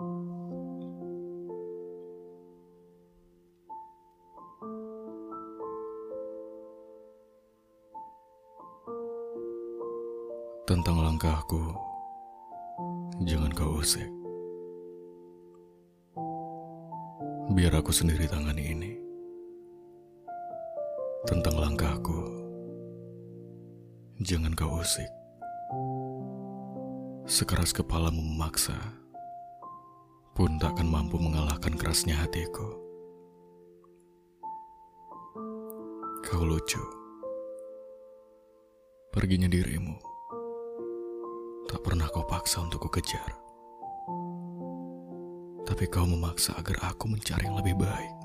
Tentang langkahku, jangan kau usik. Biar aku sendiri tangani ini. Tentang langkahku, jangan kau usik. Sekeras kepala memaksa, pun tak akan mampu mengalahkan kerasnya hatiku. Kau lucu. Perginya dirimu tak pernah kau paksa untuk ku kejar. Tapi kau memaksa agar aku mencari yang lebih baik.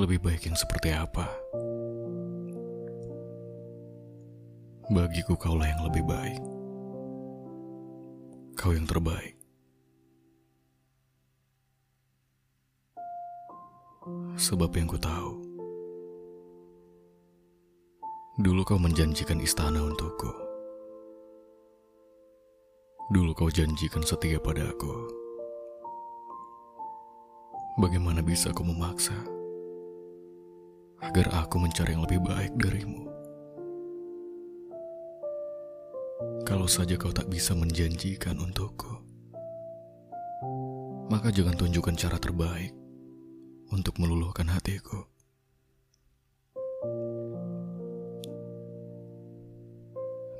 Lebih baik yang seperti apa? Bagiku kaulah yang lebih baik. Kau yang terbaik. Sebab yang ku tahu, dulu kau menjanjikan istana untukku. Dulu kau janjikan setia pada aku. Bagaimana bisa kau memaksa agar aku mencari yang lebih baik darimu? Kalau saja kau tak bisa menjanjikan untukku, maka jangan tunjukkan cara terbaik untuk meluluhkan hatiku.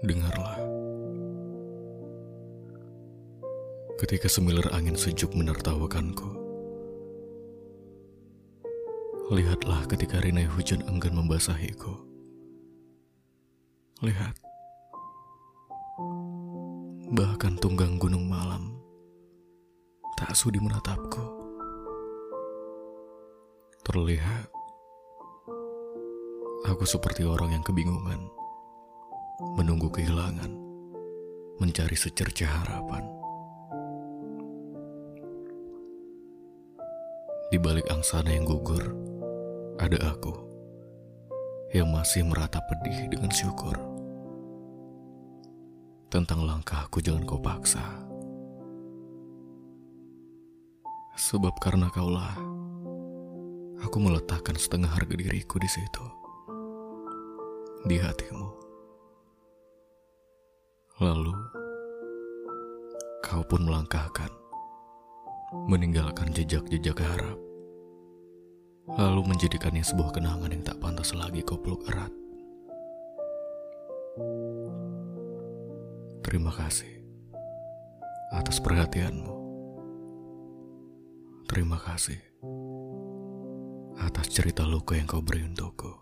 Dengarlah. ketika semilir angin sejuk menertawakanku. Lihatlah ketika rinai hujan enggan membasahiku. Lihat. Bahkan tunggang gunung malam tak sudi menatapku. Terlihat aku seperti orang yang kebingungan, menunggu kehilangan, mencari secerca harapan. Di balik angsana yang gugur, ada aku yang masih meratap pedih dengan syukur. Tentang langkahku jangan kau paksa. Sebab karena kaulah, aku meletakkan setengah harga diriku di situ. Di hatimu. Lalu, kau pun melangkahkan meninggalkan jejak-jejak harap, lalu menjadikannya sebuah kenangan yang tak pantas lagi kau peluk erat. Terima kasih atas perhatianmu. Terima kasih atas cerita luka yang kau beri untukku.